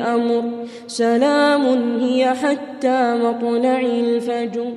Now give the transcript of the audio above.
أمر. سلام هي حتى مطلع الفجر.